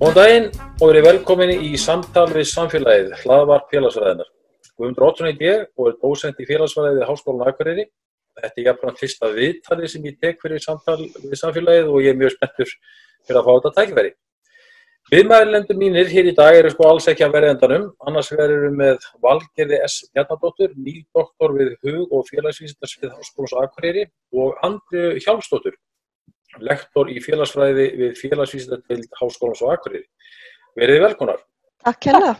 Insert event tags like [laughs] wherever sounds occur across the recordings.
Góðan daginn og verið velkominni í samtal við samfélagið, hlaðvarp félagsfræðinar. Guðmundur Ótsson heit ég og er dósent í félagsfræðið Háskólan Akureyri. Þetta er jafnfram fyrsta viðtalið sem ég tek fyrir samtal við samfélagið og ég er mjög spenntur fyrir að fá þetta tækverði. Viðmælendur mínir hér í dag eru sko alls ekki að verða endanum, annars verður við með Valgerði S. Bjarnadóttur, nýdoktor við hug- og félagsvísindarsvið Háskólans Akureyri og Andri Hjálmsdóttur, lektor í félagsfræði við félagsvísindatild Háskólans og Akureyri. Verið velkonar. Takk hella.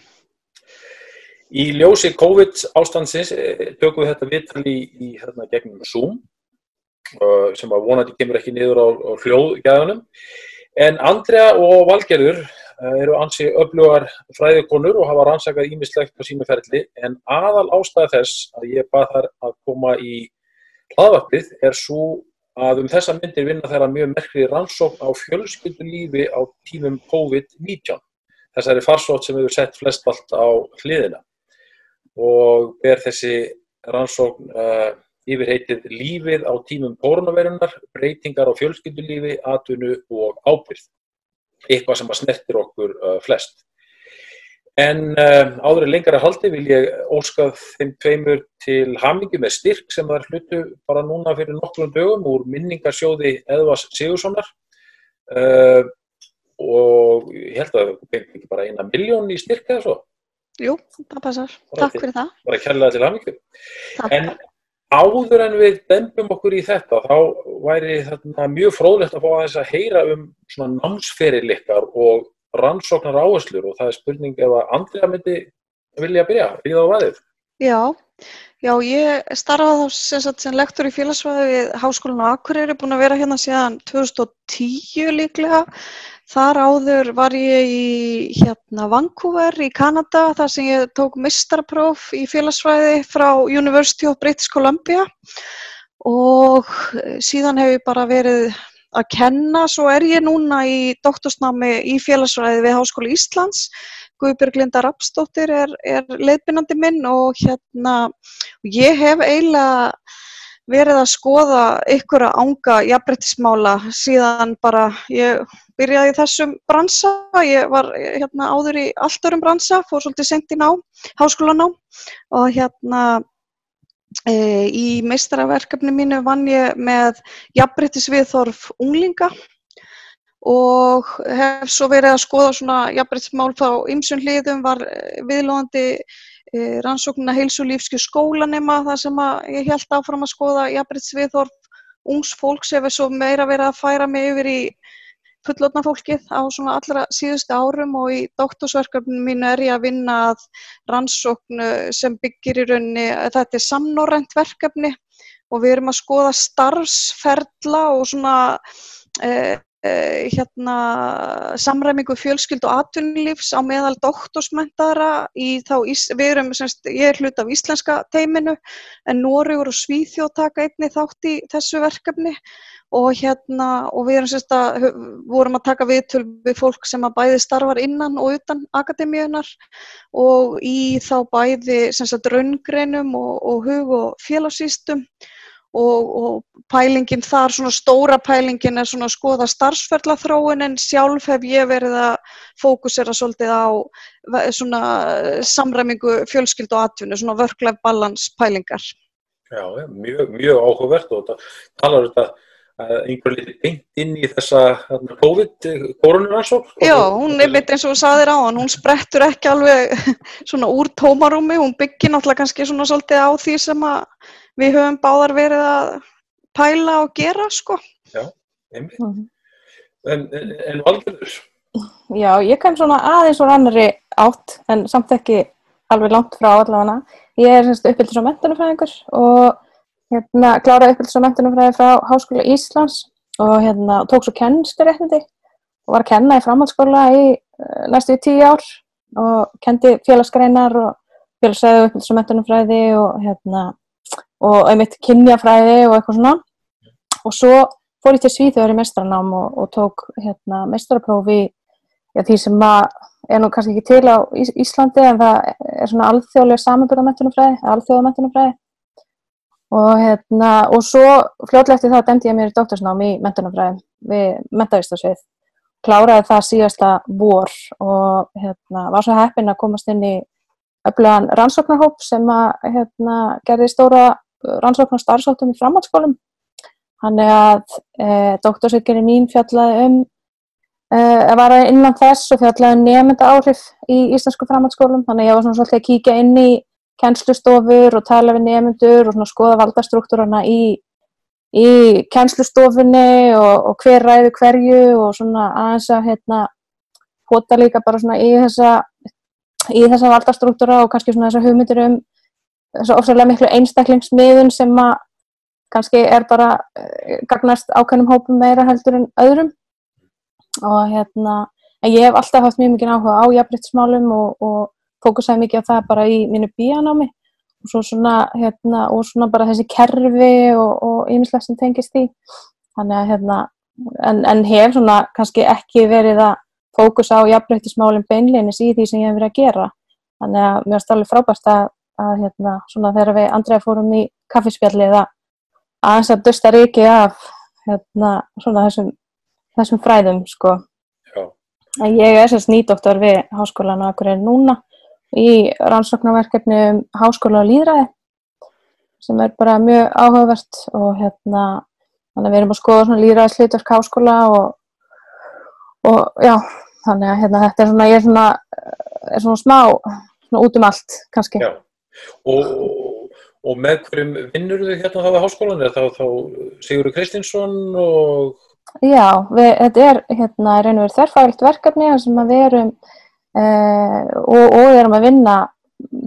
Í ljósi COVID ástandsins eh, tökum við þetta viðtal í, í hérna gegnum Zoom sem að vonandi kemur ekki niður á, á hljóðgæðunum. En Andrea og Valgerður eru ansi öflugar fræðikonur og hafa rannsakað ímislegt á sínu ferli en aðal ástæða þess að ég bað þar að koma í hlaðvarpið er svo að um þessa myndir vinna þeirra mjög merkri rannsókn á fjölskyldulífi á tímum COVID-19. Þessari farsótt sem hefur sett flest allt á hliðina og ber þessi rannsókn uh, yfir heitið lífið á tímum koronavirunar, breytingar á fjölskyldulífi, atvinnu og ábyrð. Eitthvað sem að snertir okkur uh, flest. En uh, áður en lengra haldi vil ég óskað þeim tveimur til hamingi með styrk sem það er hlutu bara núna fyrir nokkrum dögum úr minningarsjóði Eðvas Sigurssonar uh, og ég held að það fengi ekki bara eina miljón í styrk eða svo. Jú, það passar. Bara Takk til- fyrir það. Bara kærlega til hamingi. En áður en við dempum okkur í þetta, þá væri þetta mjög fróðlegt að fá aðeins að heyra um svona námsferilikkar og rannsóknar áherslur og það er spurning ef að Andrea myndi vilja byrja, ríða á vaðið. Já, já, ég starfaði þá sem, sem lektor í félagsfræði við Háskólan á Akureyri, búin að vera hérna síðan 2010 líklega. Þar áður var ég í hérna, Vancouver í Kanada þar sem ég tók mistarpróf í félagsfræði frá University of British Columbia og síðan hef ég bara verið að kenna, svo er ég núna í doktorsnámi í félagsfræði við Háskóla Íslands. Guðbjörg Linda Rapsdóttir er, er leiðbynandi minn og hérna ég hef eiginlega verið að skoða ykkur að ánga jafnbrettismála síðan bara ég byrjaði þessum bransa, ég var hérna áður í allt örum bransa, fór svolítið sent í ná, háskólanám og hérna í meistaraverkefni mínu vann ég með jafnbrettisviðþorf unglinga og hef svo verið að skoða svona jafnbrettismál frá ymsum hliðum, var eh, viðlóðandi eh, rannsóknina heilsu lífskjör skólanema þar sem ég held áfram að skoða jafnbrettisviðþorf ungs fólks hefur svo meira verið að færa mig yfir í fullotna fólkið á svona allra síðustu árum og í doktorsverkefninu mínu er ég að vinna að rannsóknu sem byggir í rauninni, þetta er samnorrænt verkefni og við erum að skoða starfsferla og svona eh, hérna samræmingu fjölskyld og atvinnulífs á meðal ís, við erum, semst, ég er hlut af íslenska teiminu en Noregur og Svíþjóð taka einni þátt í þessu verkefni. Og hérna, og við erum semst að, vorum að taka viðtöl við fólk sem að bæði starfar innan og utan akademíunar og í þá bæði semst að raungreinum og, og hug og félagsýstum og, og pælingin þar, svona stóra pælingin er svona að skoða starfsferðlaþróun en sjálf hef ég verið að fókusera svolítið á ve- svona samræmingu fjölskyld og atvinnu, svona work-life balance pælingar. Já, mjög, mjög áhugavert og það talar þetta að einhver liti beint inn í þessa COVID-koronarannsók. Já, hún er mitt eins og þú saðir á hann, hún sprettur ekki alveg [laughs] svona úr tómarúmi, hún byggir náttúrulega kannski svona svolítið á því sem að við höfum báðar verið að pæla og gera, sko. Einmitt. En, en, en Valgerður? Já, ég kem svona aðeins úr annari átt en samt ekki alveg langt frá allavega. Ég er uppbyldis á mentunumfræðingur og hérna kláraði uppbyldis á mentunumfræði frá Háskóla Íslands og hérna tók svo kennskuréttindi og var að kenna í framhaldsskóla í uh, næstu í tíu ár og kendi félagsgreinar og félagsræði og uppbyldis á mentunumfræði og hérna og einmitt kynjafræði og eitthvað svona. Og svo fór ég til Svíþjóður í mestranám og, og tók hérna, mestraprófi já, því sem er nú kannski ekki til á Íslandi en það er svona alþjóðlega samanbyrðamættunumfræði, alþjóðamættunumfræði og hérna og svo fljóðlega eftir það demdi ég mér í doktorsnám í mættunumfræði við mættavistasvið kláraði það síðasta vor og hérna var svo heppin að komast inn í öflugan rannsóknarhóp sem að hérna gerði stóra rannsóknar starfsáttum í framhaldsskólum. Hann er að e, doktorsveikirinn mín fjallaði um e, var innan þess og fjallaði um nefnda áhrif í íslensku framhaldsskólum. Þannig að ég var svona svolítið að kíka inn í kennslustofur og tala við nefndur og svona skoða valdastruktúrana í, í kennslustofunni og, og hver ræði hverju og svona aðeins að hérna hota líka bara svona í þessa í þessa valdastruktúra og kannski svona þessa hugmyndir um ofsalega miklu einstaklingsmiðun sem að kannski er bara uh, gagnast ákveðnum hópum meira heldur en öðrum. Og hérna en ég hef alltaf haft mjög mikið áhuga á jafnbryttismálum og, og fókusaði mikið á það bara í mínu bíanámi og svo svona hérna og svona bara þessi kerfi og ýmislegt sem tengist í þannig að hérna en, en hef svona kannski ekki verið að fókusa á jafnbryttismálum beinleinis í því sem ég hef verið að gera. Þannig að mér er stálega frábært að, að hérna svona þegar við Andrea fórum í kaffispjallið að aðeins að dusta ríki af hérna, svona þessum, þessum fræðum sko. En ég er sérst nýdoktor við Háskólan og Akureyri núna í rannsóknarverkefni um Háskóla og Lýðræði sem er bara mjög áhugavert og hérna þannig að við erum að skoða svona lýðræðisliturk háskóla og, og já, þannig að hérna þetta er svona, ég er svona, er svona smá svona út um allt kannski. Já, og Og með hverjum vinnur þau hérna þá á háskólan? Er það þá Sigurður Kristinsson og... Já, við, þetta er hérna og verið þerrfælt verkefni sem við erum eh, og, og við erum að vinna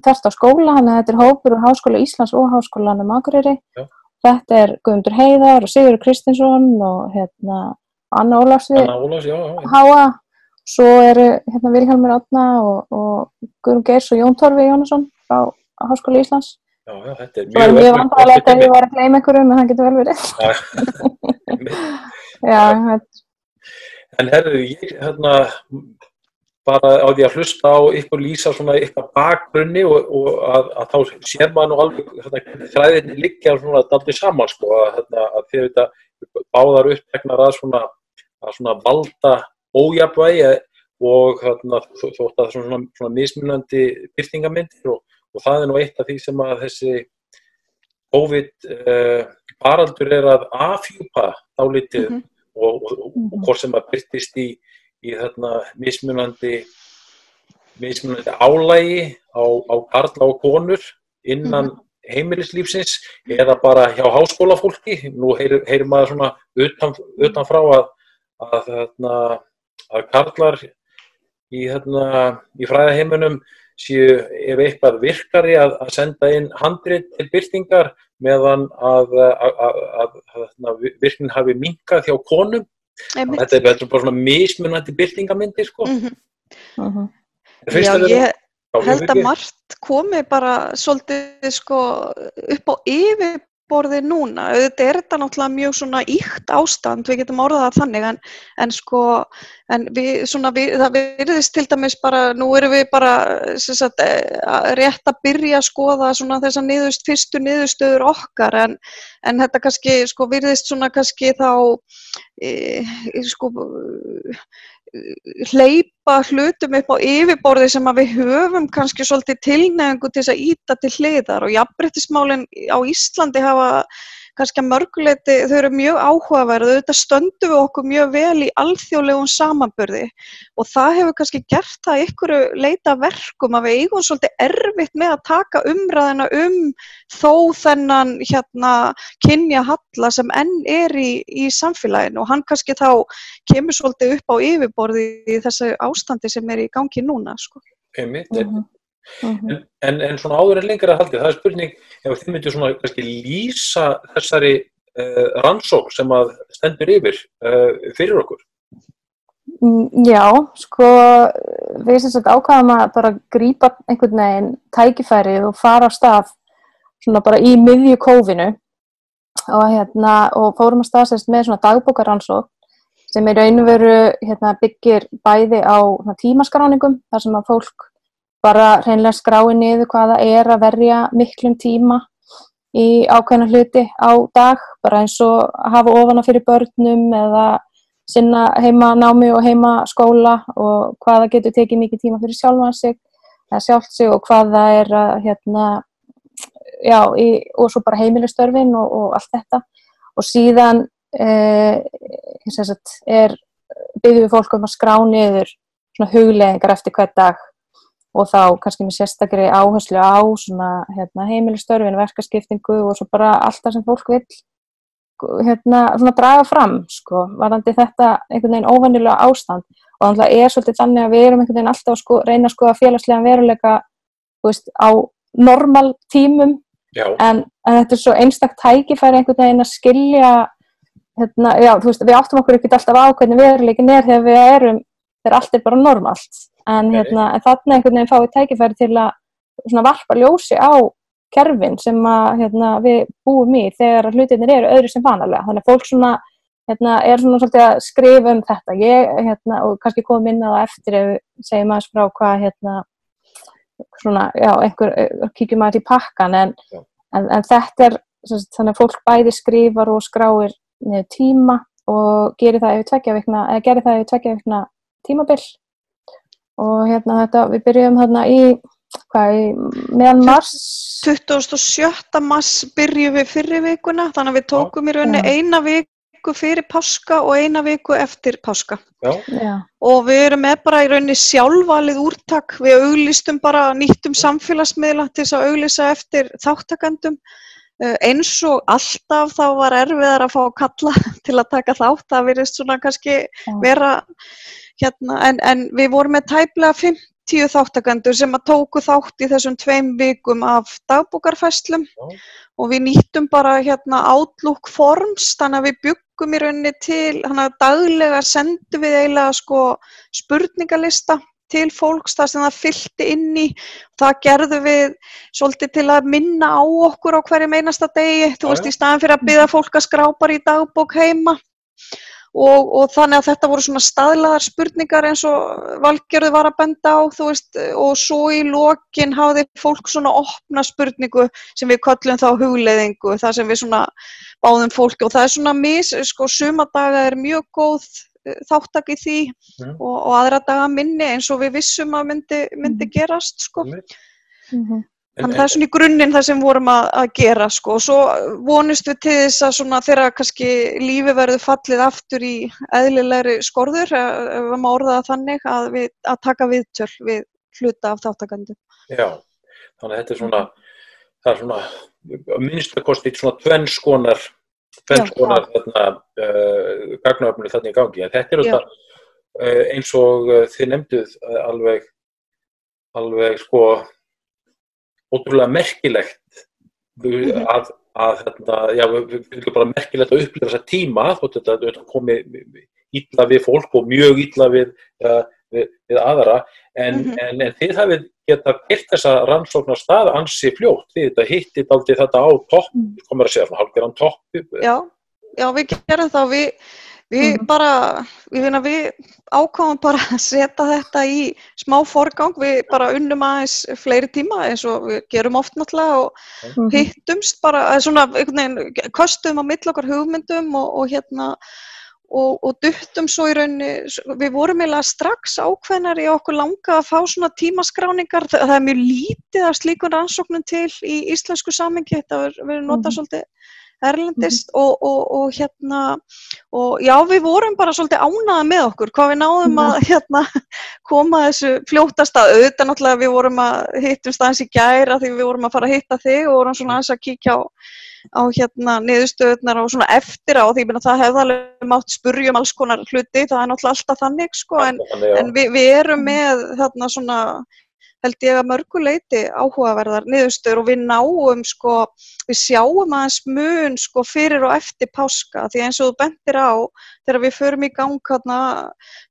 þerst á skóla, þannig að þetta er hópur úr Háskóla Íslands og Háskólanum Akureyri. Já. Þetta er Guðmundur Heiðar og Sigurður Kristinsson og hérna Anna já. Háa. Svo eru hérna Vilhelmur Átna og, og Guðrum Geirs og Jón Torfi Jónasson frá Háskóla Íslands. Já, já, þetta er mjög... Mjög vandrarlegt að ég var að gleyma einhverjum, en það getur vel verið. já, þetta... En herru, ég hérna bara á því að hlusta á ykkur lýsa svona ykkur bakgrunni og, og að, að þá sér maður nú alveg hérna, þræðinni liggja svona daldi saman sko að, hérna, að þið veit að báðar upptegnar að svona, að svona valda ójabvægi og hérna, þótt að er svona, svona mismunandi byrtingamindir og og það er nú eitt af því sem að þessi COVID-baraldur eh, er að afhjúpa álitið mm -hmm. og, og, og, og hvort sem að byrtist í, í þarna mismunandi mismunandi álægi á, á karla og konur innan mm -hmm. heimilislífsins eða bara hjá háskólafólki nú heyrir, heyrir maður svona utan, utanfrá að, að, að, að karlar í, í fræðaheimunum séu ef eitthvað virkari að, að senda inn handrið til byrtingar meðan að, að, að virknin hafi minkað hjá konum. Þetta er, er bara svona mismunandi byrtingamindir sko. Mm -hmm. Uh -huh. Já, ég held að margt komi bara svolítið sko upp á yfir borðið núna, auðvitað er þetta náttúrulega mjög svona íkt ástand, við getum orðað það þannig en, en sko en við, svona, við, það verðist til dæmis bara, nú erum við bara sagt, eh, rétt að byrja að skoða svona þessar niðurst, fyrstu niðurstöður okkar en, en þetta kannski sko verðist svona kannski þá e, sko hleypa hlutum upp á yfirborði sem að við höfum kannski svolítið tilnefngu til þess að íta til hliðar. Og jafnbryttismálinn á Íslandi hafa kannski að mörguleiti, þau eru mjög áhugaverð þetta stöndu við okkur mjög vel í alþjóðlegum samanbörði og það hefur kannski gert það ykkur leita verkum að við eigum svolítið erfitt með að taka umræðina um þó þennan hérna kynja halla sem enn er í, í samfélaginu og hann kannski þá kemur svolítið upp á yfirborði í þessu ástandi sem er í gangi núna sko. Einmitt, mm -hmm. Mm -hmm. en, en svona áður en lengra haldið, það er spurning ef þið myndir svona kannski lýsa þessari uh, rannsók sem að stendur yfir uh, fyrir okkur mm, Já, sko við sem sagt ákvæðum að bara grípa einhvern veginn tækifærið og fara á stað svona bara í miðju kófinu og hérna og fórum að staðsest með svona dagbókarannsók sem í raun og veru hérna, byggir bæði á tímaskráningum þar sem að fólk bara hreinlega skrái niður hvaða er að verja miklum tíma í ákveðna hluti á dag, bara eins og hafa ofana fyrir börnum eða sinna heima námi og heima skóla og hvaða getur tekið mikið tíma fyrir sjálfan sig eða sjálft sig og hvaða er að hérna, já, í, og svo bara heimilistörfin og, og allt þetta. Og síðan eh, er byggjum við fólk um að skrá niður hugleðingar eftir hvert dag og þá kannski með sérstakri áherslu á svona, hérna, heimilistörfin, verkaskiptingu og svo bara allt það sem fólk vil hérna, svona draga fram sko, varðandi þetta einhvern veginn óvennilega ástand. Og þannig að er svolítið þannig að við erum einhvern veginn alltaf að sko, reyna að skoða félagslega veruleika veist, á normal tímum. En, en þetta er svo einstaktt tækifæri einhvern veginn að skilja hérna, já, veist, við áttum okkur ekkert alltaf á hvernig veruleikin er þegar við erum þegar allt er bara normalt. En, hérna, en þarna einhvern veginn fáið tækifæri til að varpa ljósi á kerfin sem að, hérna, við búum í þegar hlutinir eru öðru sem vanalega. Þannig að fólk svona, hérna, er svona svolítið að skrifa um þetta. Ég, hérna, og kannski komum inn á það eftir ef við segjum aðeins frá hvað hérna, svona, já, einhver kíkjum aðeins í pakkan en, en, en þetta er þannig að fólk bæði skrifar og skráir tíma og gerir það yfir tveggja tímabill og hérna þetta, við byrjum hérna í, hvað, í meðan mars? 27. mars byrjum við fyrir vikuna, þannig að við tókum í rauninni eina viku fyrir páska og eina viku eftir páska. Já. Já. og við erum með bara í rauninni sjálfvalið úrtak, við auglýstum bara nýttum samfélagsmiðla til þess að auglýsa eftir þáttakandum eh, eins og alltaf þá var erfiðar að fá kalla [laughs] til að taka þátt, það verist svona kannski vera hérna, en, en við vorum með tæplega 50 þáttakandur sem að tóku þátt í þessum tveim vikum af dagbúkarfæslum og við nýttum bara hérna Outlook Forms, þannig að við byggum í rauninni til, þannig að daglega sendum við eiginlega sko spurningalista til fólks það sem það fylgti inn í. Það gerðum við svolítið til að minna á okkur á hverjum einasta degi. Þú veist í staðan fyrir að byggja fólk að skrápar í dagbók heima Og, og þannig að þetta voru svona staðlaðar spurningar eins og valgjörðu var að benda á veist, og svo í lokin hafði fólk svona opna spurningu sem við kallum þá hugleðingu það sem við svona báðum fólki og það er svona mis, sko sumadaga er mjög góð eh, þáttak í því mm. og, og aðra daga minni eins og við vissum að myndi, myndi mhm. gerast sko. Mm -hmm. Þannig að það er svona í grunninn það sem vorum að, að gera sko. Og svo vonist við til þess að svona þegar kannski lífi verður fallið aftur í eðlilegri skorður, ef við má orða það þannig, að, við, að taka viðtöl við hluta af þáttakandi. Já, þannig að þetta er svona, það er svona, minnstu kostið svona tvennskonar, tvennskonar þarna uh, gagnafnir þarna í gangi, en þetta er þetta uh, eins og uh, þið nefnduð alveg, alveg sko, ótrúlega merkilegt mhm. að, að þetta, já, við finnum bara merkilegt að upplifa þessa tíma þótt þetta, þetta komi ítla við fólk og mjög ítla við, ja, við, við aðra en, mm -hmm. en, en þið hafið geta hitt þessa rannsóknar stað ansi fljótt, þið þetta hittit aldrei þetta á topp, mhm. komur að segja halvgeran topp Já, já við gerum það við Við mm. bara, við, við ákváðum bara að setja þetta í smá forgang, við bara unnum aðeins fleiri tíma eins og við gerum oft náttúrulega og mm. hittumst bara, svona, einhvern veginn, kostum á mittlokkar hugmyndum og, og hérna, og, og duttum svo í rauninni, við vorum eiginlega strax ákveðnar í okkur langa að fá svona tímaskráningar, það, það er mjög lítið af slíkun rannsóknum til í íslensku samengi, þetta verður notað mm. svolítið erlendist mm -hmm. og, og, og hérna og já við vorum bara svolítið ánaða með okkur hvað við náðum að hérna, koma þessu fljótast að auðvitað náttúrulega við vorum að hittum staðins í gæra því við vorum að fara að hitta þig og vorum svona aðeins að kíkja á, á hérna niðurstöðunar og svona eftir á því að það hefði alveg mátt spurjum alls konar hluti það er náttúrulega alltaf þannig sko en, en við, við erum með þarna svona held ég að mörguleiti áhugaverðar niðurstöður og við náum sko, við sjáum aðeins mun sko fyrir og eftir páska því eins og þú bendir á þegar við förum í gang hérna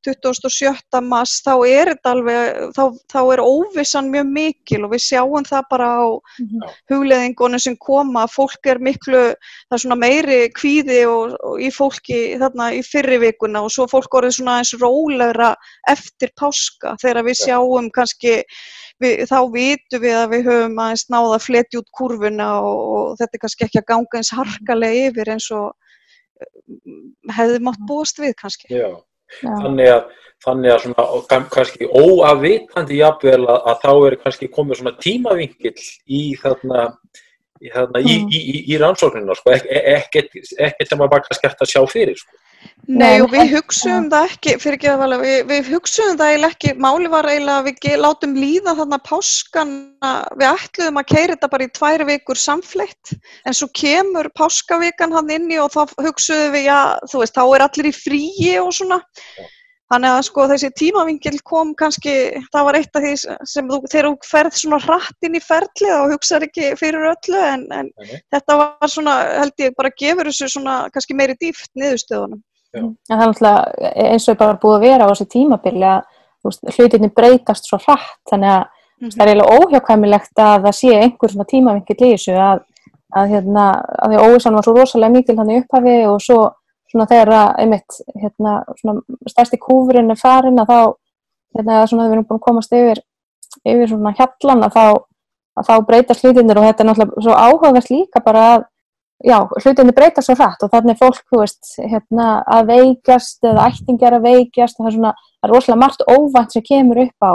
27. mass þá er þetta alveg, þá, þá er óvissan mjög mikil og við sjáum það bara á mm -hmm. hugleðingunum sem koma, fólk er miklu, það er svona meiri kvíði og, og í fólki þarna í fyrrivikuna og svo fólk orðið svona eins rólegra eftir páska þegar við sjáum kannski við, þá vitum við að við höfum aðeins náða að fletja út kurvuna og, og þetta er kannski ekki að ganga eins harkalega yfir eins og eh, hefði mátt búast við kannski. Já, Já. þannig að, þannig að svona, kannski óafvitandi jafnvel að, að þá er kannski komið svona tímavingill í þarna í, þarna, mm. í, í, í rannsóknina, sko, ekkert ek, sem að bara kannski hægt að sjá fyrir, sko. Nei og við hugsaum það ekki, fyrir ekki að vala, við, við hugsaum það eiginlega ekki, máli var eiginlega að við látum líða þarna páskana, við ætluðum að keira þetta bara í tvær vikur samfleitt en svo kemur páskavikan hann inni og þá hugsaum við, já þú veist, þá er allir í fríi og svona, þannig að sko þessi tímavingil kom kannski, það var eitt af því sem þú, þegar þú ferð svona hratt inn í ferlið og hugsaður ekki fyrir öllu en, en þetta var svona, held ég, bara gefur þessu svona kannski meiri dýft niðurstöðunum. En það er náttúrulega eins og bara búið að vera á þessi tímabili að hlutinni breytast svo hratt þannig að mm -hmm. það er eiginlega óhjákvæmilegt að það sé einhver svona tímavinkill í þessu að, að, hérna, að því óvissan var svo rosalega mikil hann í upphafi og svo svona þegar að einmitt hérna, stærsti kúfurinn er farin að þá hérna, svona, við erum búin að komast yfir, yfir svona hjallan að þá, að þá breytast hlutinir og þetta er náttúrulega svo áhugavert líka bara að já, hlutinni breyta svo hrætt og þannig er fólk, þú veist, hérna, að veikjast eða ættingjar að veikjast og það er svona, það er rosalega margt óvænt sem kemur upp á,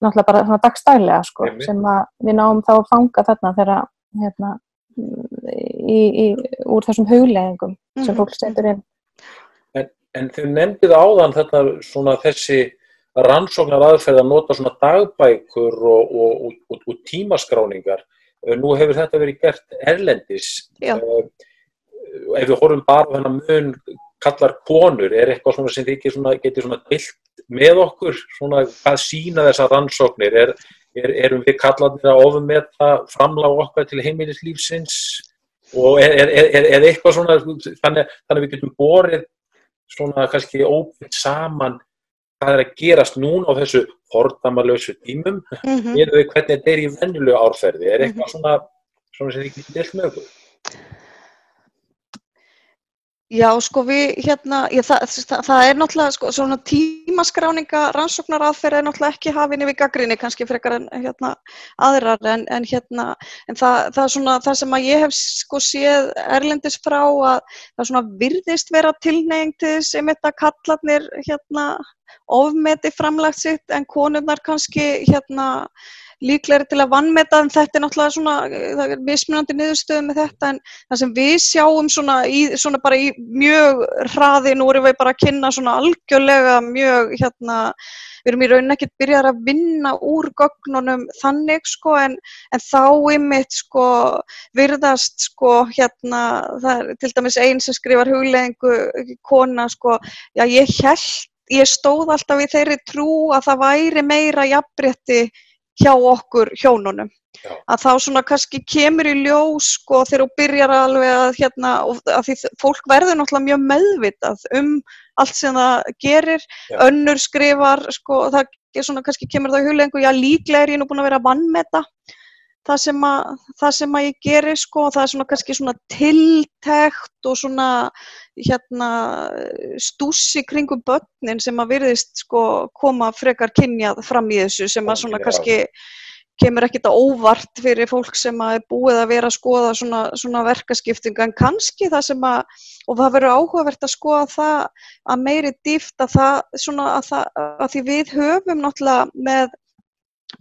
náttúrulega bara svona dagstælega, sko, Jum. sem að við náum þá að fanga þarna þegar, hérna, í, í, úr þessum hugleggingum sem mhm. fólk setur inn. En, en þau nefndið áðan þarna svona þessi rannsóknar aðferð að nota svona dagbækur og, og, og, og tímaskráningar nú hefur þetta verið gert erlendis. Já. Eh, ef við horfum bara á þennan mun kallar konur, er eitthvað svona sem þið svona, getur svona vilt með okkur, svona hvað sína þessar rannsóknir? Er, er, erum við kallarnir að ofum með það framláð okkar til heimilislífsins? Og er, er eitthvað svona, þannig, þannig að við getum borið svona kannski óbyggt saman hvað er að gerast núna á þessu hordamalösu tímum mm -hmm. eða hvernig þetta er í vennilegu árferði er eitthvað mhm. svona, svona sem þið getur delt með okkur Já, sko við hérna, ég, það, það, það er náttúrulega sko, svona tímaskráninga rannsóknar aðferð er náttúrulega ekki hafinn yfir gaggrinni kannski frekar en hérna aðrar en, en hérna, en það, það er svona það sem að ég hef sko séð erlendis frá að það svona virðist vera tilneying til þess að þetta kallarnir hérna ofmeti framlagt sitt en konurnar kannski hérna líklegri til að vannmeta en þetta er náttúrulega svona, það er mismunandi niðurstöðu með þetta en það sem við sjáum svona, í, svona bara í mjög hraði, nú erum við bara að kynna svona algjörlega mjög hérna, við erum í rauninni ekkert byrjað að vinna úr gögnunum þannig sko en, en þá ymitt sko virðast sko hérna, það er til dæmis einn sem skrifar hugleðingu kona sko, já ég held, ég stóð alltaf í þeirri trú að það væri meira jafnbretti hjá okkur hjónunum. Já. Að þá svona kannski kemur í ljós sko þegar þú byrjar alveg að hérna, að því fólk verður náttúrulega mjög meðvitað um allt sem það gerir, já. önnur skrifar sko, það er svona kannski kemur það í huglengu, já líklega er ég nú búin að vera að vannmeta það sem að, það sem að ég gerir sko, það er svona kannski svona tiltækt og svona hérna stúsi kringum börnin sem að virðist sko koma frekar kynjað fram í þessu sem að svona kannski kemur ekkit að óvart fyrir fólk sem að er búið að vera að skoða svona, svona verkaskiptinga en kannski það sem að, og það verður áhugavert að skoða það að meiri dýft að það svona að, það, að því við höfum náttúrulega með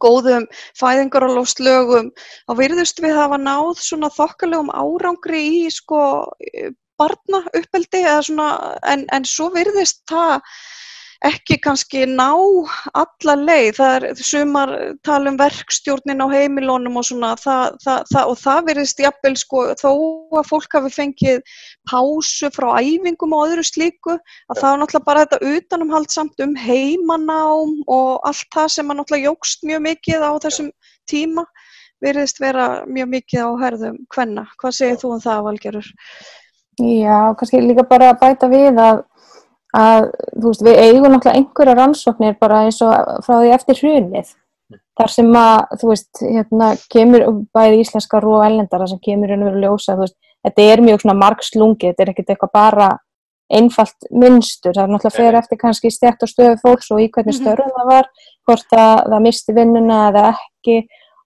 góðum fæðingaralófslögum þá virðust við hafa náð svona þokkalegum árangri í sko barna uppeldi en, en svo virðist það ekki kannski ná alla leið, það er sumar tala um verkstjórnin á heimilónum og svona það, það, það, og það verðist jafnvel sko þó að fólk hafi fengið pásu frá æfingum og öðru slíku að það er náttúrulega bara þetta utanumhaldsamt um heimanám og allt það sem er náttúrulega jógst mjög mikið á þessum tíma verðist vera mjög mikið á herðum hvenna. Hvað segir þú um það Valgerur? Já, kannski líka bara bæta við að að veist, við eigum náttúrulega einhverja rannsóknir bara eins og frá því eftir hrunið þar sem að þú veist, hérna kemur bæði íslenskar og ellendara sem kemur hérna verið að ljósa, þú veist, þetta er mjög svona margslungi, þetta er ekkert eitthvað bara einfalt mynstur, það er náttúrulega fyrir eftir kannski stjækt og stöðu fólks og í hvernig mhm. störðum það var, hvort að það misti vinnuna eða ekki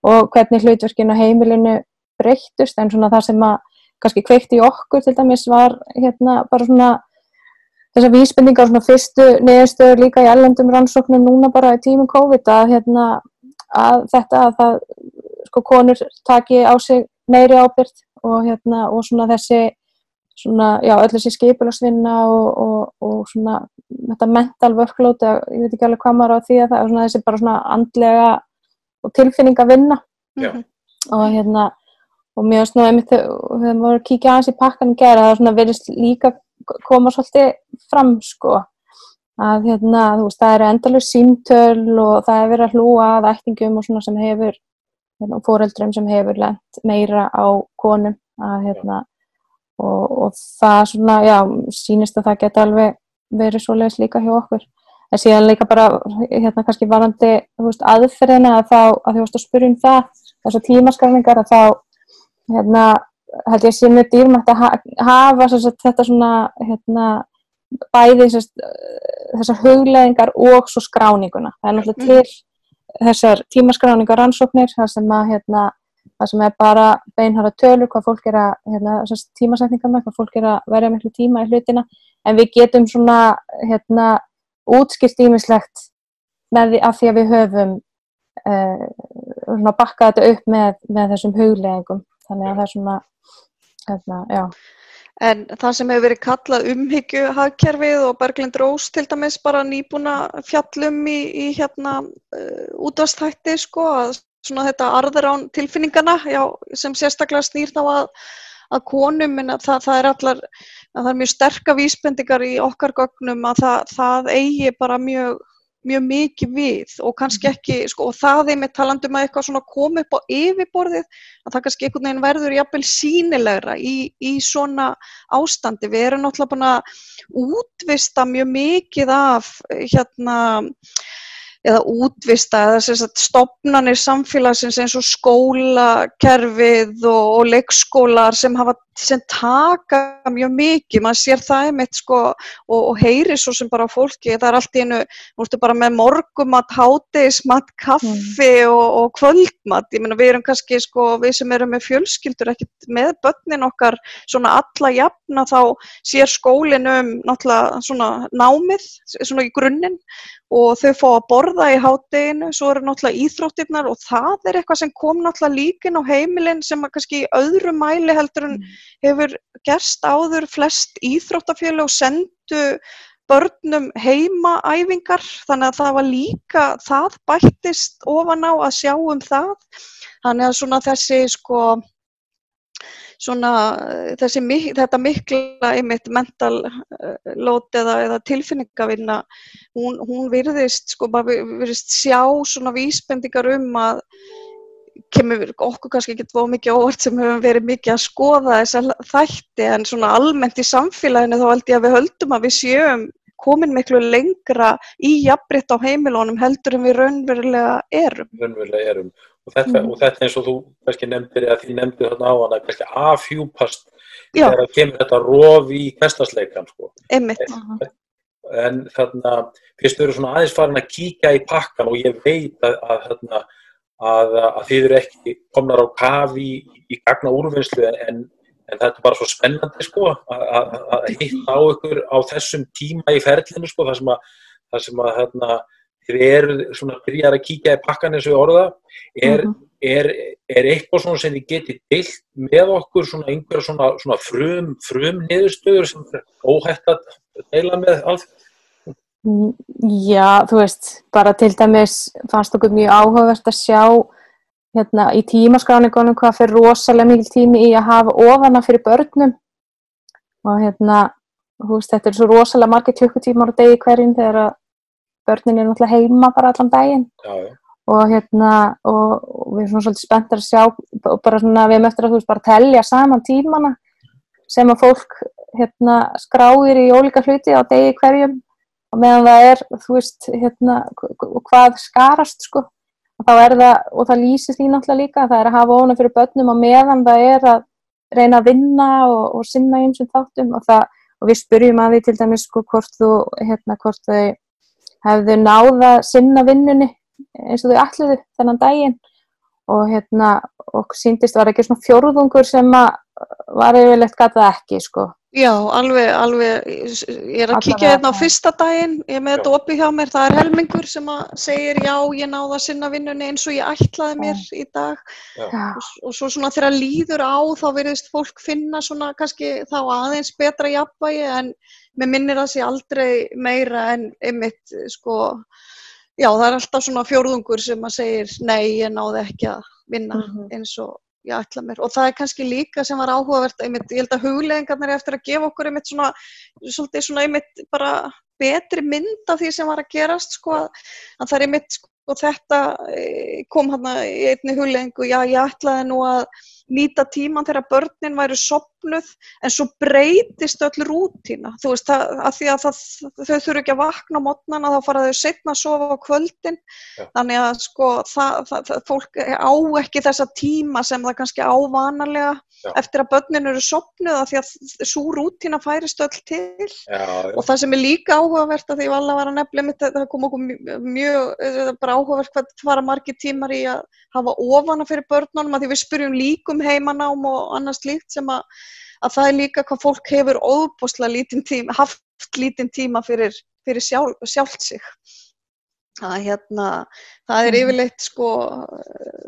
og hvernig hlutverkinu á heimilinu breyttust, en svona það sem að kannski kveikti í okkur til dæmis var hérna bara svona þessar vísbendingar svona fyrstu neðurstöður líka í ellendum rannsóknum núna bara í tímum COVID að, hérna, að þetta að það sko konur taki á sig meiri ábyrgt og, hérna, og svona þessi svona, já, öll þessi skipularsvinna og, og, og svona þetta mental workload, ég veit ekki alveg hvað maður á því að það er svona þessi bara svona andlega og tilfinninga vinna já. og hérna og mér nú einmitt þegar maður kíkja aðeins í pakkan og gera það svona verðist líka koma svolítið fram sko. Að hérna, þú veist, það eru endalur símtöl og það er verið að hlúa að ættingum og svona sem hefur hérna, fóreldrum sem hefur lent meira á konum að hérna og, og það svona, já, sínist að það geta alveg verið svo leiðis líka hjá okkur. En síðan líka bara hérna kannski varandi, þú veist, aðferðina að þá, að þú veist að spyrja um það þessar tímaskarningar að þá hérna held ég að sé mjög dýrmætt að hafa sagt, þetta svona hérna, bæði þessar hugleðingar og svo skráninguna. Það er náttúrulega mm. til þessar tímaskráningar rannsóknir það sem, að, hérna, það sem er bara beinhara tölur hvað fólk er að hérna, tímasetningarna, hvað fólk er að verja miklu tíma í hlutina en við getum svona hérna, útskilt ímislegt með því að því að við höfum uh, bakkað þetta upp með, með þessum hugleðingum þannig að það er svona hérna, já. En það sem hefur verið kallað umhyggjuhagkerfið og Berglind Rós til dæmis bara nýbúna fjallum í, í hérna uh, útastætti sko að svona þetta arðurán tilfinningana já, sem sérstaklega snýr þá að, að konum en að það, það er allar að það er mjög sterka vísbendingar í okkar gögnum að það, það eigi bara mjög mjög mikið við og kannski mhm. ekki, sko, og það er með talandum að eitthvað svona koma upp á yfirborðið, að það kannski einhvern veginn verður jafnvel sínilegra í, í svona ástandi. Við erum náttúrulega búin að útvista mjög mikið af, hérna, eða útvista eða stopnarnir samfélagsins eins og skólakerfið og, og leikskólar sem, hafa, sem taka mjög mikið, maður sér það einmitt sko og, og heyri svo sem bara fólki, það er allt í einu, þú veist bara með morgumat, hátegismat, kaffi mm. og, og kvöldmat, ég meina við erum kannski sko, við sem erum með fjölskyldur ekkert með börnin okkar svona alla jafna þá sér skólinn um náttúrulega svona námið, svona í grunninn og þau fá að borða í hátteginu, svo eru náttúrulega íþróttirnar og það er eitthvað sem kom náttúrulega líkin á heimilin sem kannski öðru mæli heldur en mm. Hefur gerst áður flest íþróttafjölu og sendu börnum heimaæfingar þannig að það var líka, það bættist ofan á að sjá um það. Þannig að svona þessi sko svona þessi, þetta mikla einmitt mental eh, load eða, eða tilfinningavinna hún, hún virðist sko bara virðist sjá svona vísbendingar um að kemur okkur kannski ekki tvo mikið óvart sem hefur verið mikið að skoða þessa þætti en svona almennt í samfélaginu þá held ég að við höldum að við sjöum komin miklu lengra í jafnbritt á heimilónum heldur en við raunverulega erum. Raunverulega erum og þetta, mm. og þetta eins og þú kannski nefndir eða því nefndir þarna á hana kannski afhjúpast þegar það kemur þetta rof í hverstasleikan sko. Einmitt. En, en þarna fyrst eru svona aðeins farin að kíka í pakkan og ég veit að, að, að, að þið eru ekki komnar á kafi í, í gagna úrvinnslu en, en þetta er bara svo spennandi sko að hitta á ykkur á þessum tíma í ferlinu sko þar sem að, þar sem að hérna þið eru svona byrjar að kíkja í pakkan eins og orða, er, mm -hmm. er, er eitthvað svona sem þið getið deilt með okkur svona einhver svona, svona frum, frum niðurstöður sem er óhætt að deila með allt? Já, þú veist, bara til dæmis fannst okkur mjög áhugavert að sjá hérna í tímaskráningunum hvað fyrir rosalega mikil tími í að hafa ofana fyrir börnum. Og hérna, þú veist, þetta er svo rosalega margir klukkutímar á degi hverjum þegar börnin er náttúrulega heima bara allan daginn. Já, já. og hérna, og, og við erum svona svolítið spenntar að sjá og bara svona við erum eftir að þú veist bara telja saman tímana sem að fólk hérna skráir í ólíka hluti á degi hverjum og meðan það er, þú veist, hérna, hvað skarast sko. Og þá er það, og það lýsist í náttúrulega líka, það er að hafa ofna fyrir börnum og meðan það er að reyna að vinna og, og sinna eins og þáttum. Og, það, og við spurjum að því til dæmis sko hvort þú, hérna, hvort þau hefðu náða sinna vinnunni eins og þau alliðu þennan daginn. Og hérna, og síndist var ekki svona fjórðungur sem að var yfirlegt gata ekki sko Já, alveg, alveg, ég er að kíkja hérna á fyrsta daginn, ég með þetta opið hjá mér, það er helmingur sem að segir já, ég náða að sinna vinnunni eins og ég ætlaði mér já. í dag. Og, og svo svona þegar líður á þá verðist fólk finna svona kannski þá aðeins betra jafnvægi en mér minnir það sé aldrei meira en einmitt sko, já það er alltaf svona fjórðungur sem að segir nei, ég náði ekki að vinna mm -hmm. eins og ég ætla mér. Og það er kannski líka sem var áhugavert einmitt, ég held að hugleðingarnir er eftir að gefa okkur einmitt svona, svona einmitt bara betri mynd af því sem var að gerast sko að það er einmitt sko þetta eh, kom hann í einni hugleðingu, já ég ætlaði nú að nýta tíman þegar börnin væri sopnuð en svo breytist öll rútina þú veist það, að því að það, þau þurfu ekki að vakna á mótnana þá fara þau setna að sofa á kvöldin. Ja. þannig að sko það, fólk á ekki þessa tíma sem það kannski ávanalega ja. eftir að börnin eru sopnuð að því að svo rútina færist öll til ja, og það sem er líka áhugavert að því að alla var að nefnilega mitt það kom okkur mjög, mjög bara áhugavert hvað það fara margir tímar í að hafa ofana fyrir börnunum að því við spyrjum líkum heimanám og annars líkt sem að, að það er líka hvað fólk hefur óbúslega lítinn tíma, haft lítinn tíma fyrir, fyrir sjálf, sjálft sig. Það, hérna, það er mhm. yfirleitt sko,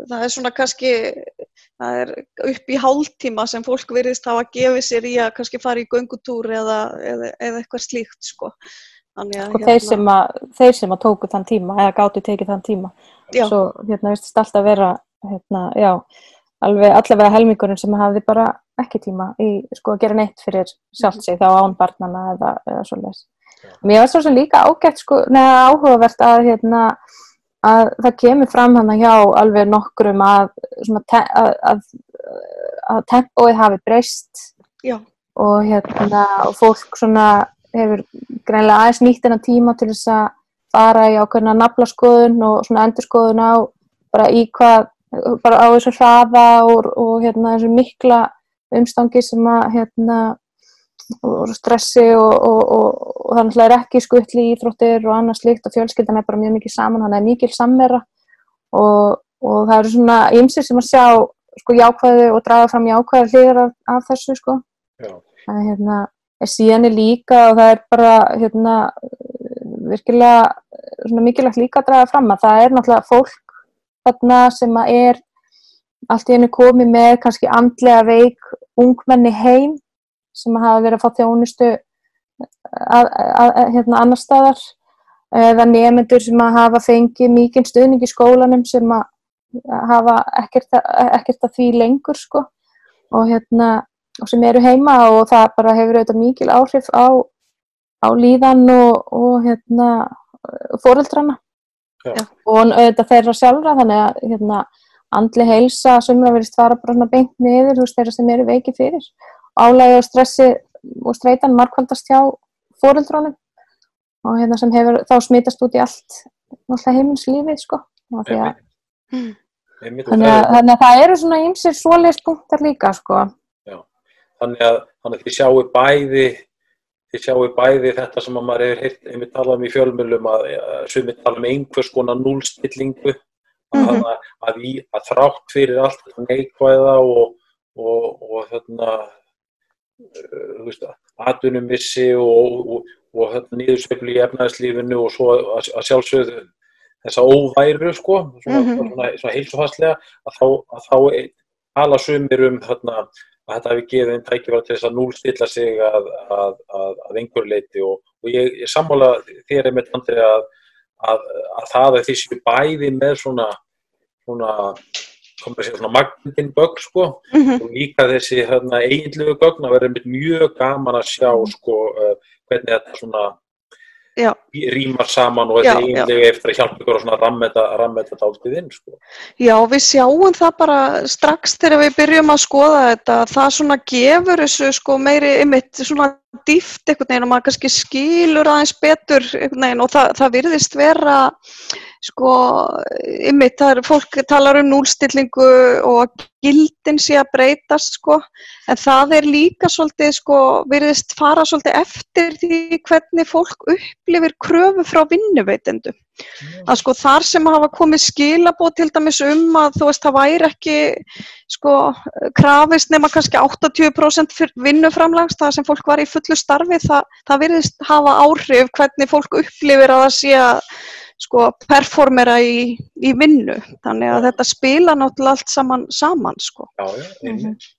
það er svona kannski, það er upp í hálftíma sem fólk virðist hafa að gefa sér í að kannski fara í göngutúr eða, eða, eða eitthvað slíkt sko. Þannig að, sko hérna, þeir, sem að, þeir sem að tóku þann tíma eða gáttu tekið þann tíma já. svo hérna vistist alltaf vera hérna, já, alveg allavega helmingurinn sem hafði bara ekki tíma í sko að gera neitt fyrir sjálft sig þá án barnana eða, eða svolítið. Mér var svo sem líka ágætt sko, neða áhugavert að hérna að það kemur fram hann að hjá alveg nokkrum að te að, að, að tempóið hafi breyst og hérna og fólk hefur greinlega aðeins nýtt en að tíma til þess að fara í ákveðna naflaskoðun og endurskoðun á bara í hvað, bara á þessu hraða og, og hérna þessu mikla umstangi sem að hérna og stressi og, og, og þannig að það er ekki skuttli í Íþróttir og annars líkt og fjölskyldan er bara mjög mikið saman, hann er mikil sammera og það eru svona ymsir sem að sjá sko jákvæðu og draga fram jákvæðu hliður af, af þessu sko. Það er hérna, er síðan er líka og það er bara hérna virkilega mikilvægt líka að draga fram að það er náttúrulega fólk þarna sem að er allt í henni komið með kannski andlega veik ungmenni heim sem að hafa verið að fá þjónustu að, að, að, hérna annar staðar eða nefnendur sem að hafa fengið mikið stuðning í skólanum sem að hafa ekkert, ekkert að því lengur sko. Og hérna og sem eru heima og það bara hefur auðvitað mikil áhrif á á líðan og, og hérna, fóreldrana og auðvitað þeirra sjálfra þannig að hérna, andli heilsa sem það verist fara bara beint niður þú veist þeirra sem eru veikið fyrir álægi og stressi og streitan markvaldast hjá fóreldrónum og hérna sem hefur þá smitast út í allt heiminslífið sko. Að, þannig, að, þannig að það eru svona ýmsir svoleiðs punktar líka sko. Já. þannig að, þannig að þið sjáu bæði þið sjáu bæði þetta sem að maður hefur heilt einmitt talað um í fjölmjölum að sem við tala um einhvers konar núlstillingu. Mm -hmm. að, að, í, að þrátt fyrir allt neikvæða og, og, og þarna uh, þú veist að atvinnumissi og, og nýðursveifli í efnæðslífinu og svo að, að sjálfsögðu þessa óværu sko, svona, Mhm. svona, svona heilsufarslega að þá, að þá er- tala sumir um þarna, að þetta hefði gefið þeim tækifæri til þess að núlstilla sig að, að, að, að einhver leiti og, og ég, ég sammála þér einmitt andri að, að, að það að því séu bæði með svona svona, komið segja svona magnin gögn sko Mhm. og líka þessi hérna, eiginlegu gögn að vera mjög gaman að sjá sko uh, hvernig þetta svona Já. rýmar saman og Já, þetta eiginlegu eftir að hjálpa ykkur að svona rammeta, rammeta dálítið inn sko. Já, við sjáum það bara strax þegar við byrjum að skoða þetta, það svona gefur þessu sko meiri ymitt svona dýft einhvern veginn og maður kannski skilur aðeins betur einhvern veginn og það, það virðist vera sko ymitt, það er fólk talar um núlstillingu og gildin sé að breytast sko en það er líka svolítið sko virðist fara svolítið eftir því hvernig fólk upplifir kröfu frá vinnuveitendum að sko þar sem hafa komið skilabóð til dæmis um að þú veist það væri ekki sko krafist nema kannski 80% fyr- vinnuframlags það sem fólk var í fullu starfi það, það virðist hafa áhrif hvernig fólk upplifir að það sé að sko performera í, í vinnu. Þannig að þetta spila náttúrulega allt saman saman sko. Já, já, einmitt.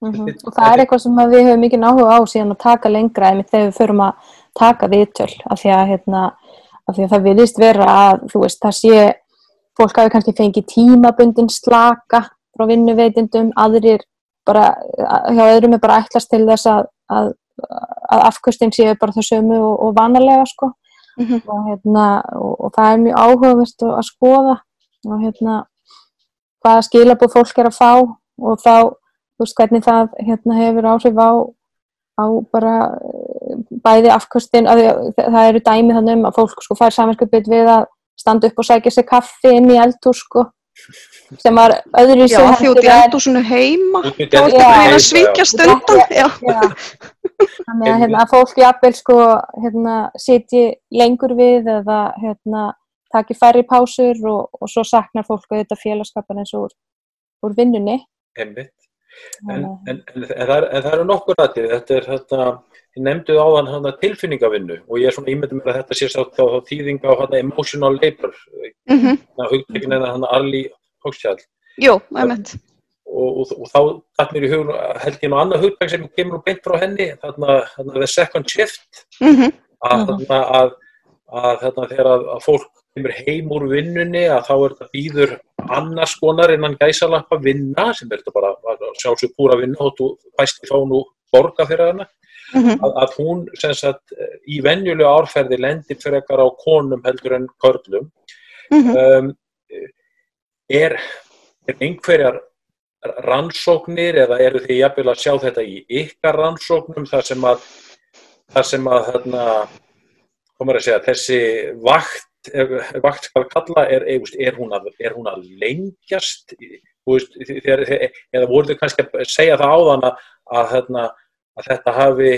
Mhm. Og það er eitthvað sem við höfum mikið áhuga á síðan að taka lengra einmitt þegar við förum að taka viðtöl af því að, hérna, af því að það virðist vera að þú veist, það sé fólk hafi kannski fengið tímabundin slaka frá vinnuveitindum, aðrir bara, hjá öðrum er bara ætlast til þess að, að, að afkustin séu bara það sömu og, og vanalega sko Mhm. og, hérna, og, og það er mjög áhugavert að skoða og hérna hvaða skilabóð fólk er að fá og þá, þú veist, hvernig það hérna, hefur áhrif á, á bara eh, bæði afkvöstin, að að það eru dæmi þannig um að fólk sko fær samanskupið við að standa upp og sækja sér kaffi inn í eldhús sko sem var öðru Já, því út í eldúsinu heima í þá ertu eldhúsinu að reyna heima, að svíkja já. stundan Já, Já. Þannig að, hérna, að fólk jafnvel sko, hérna, sitji lengur við eða hérna, taki færri pásur og, og svo saknar fólk auðvitað félagskapan eins og úr, úr vinnunni. Einmitt. En, að- en, en, það er, en það eru nokkur aðrið, þetta er þetta, ég nefndu áðan hana, tilfinningavinnu. Og ég er svona ímyndum mér að þetta sé sá þá, þá þýðinga á hana, emotional labor, mhm, hugtekin eða hann Arli Hókstjall jú, einmitt. Og, og, og þá dætt mér í hugun held ég nú annað hugtæk sem kemur nú beint frá henni, þarna, the second shift, Mhm, að, Mhm. þarna, að, að þarna, þegar að, að fólk kemur heim úr vinnunni að þá er þetta býður annars konar innan gæsalappa vinna sem er þetta bara sjálfsög púra vinna og þú fæst í fánu borga fyrir hana. Mhm, að, að hún sem sagt í venjulegu árferði lendir frekar á konum heldur en körlum. Mhm. um, er, er einhverjar rannsóknir eða eru þið jafnvel að sjá þetta í ykkar rannsóknum þar sem að þar sem að þarna, komur að segja, þessi vakt, ef, vakt skal kalla, er, er, er, hún, að, er hún að lengjast? Veist, þegar, eða voru þið kannski að segja það áðan að, að, þarna, að þetta hafi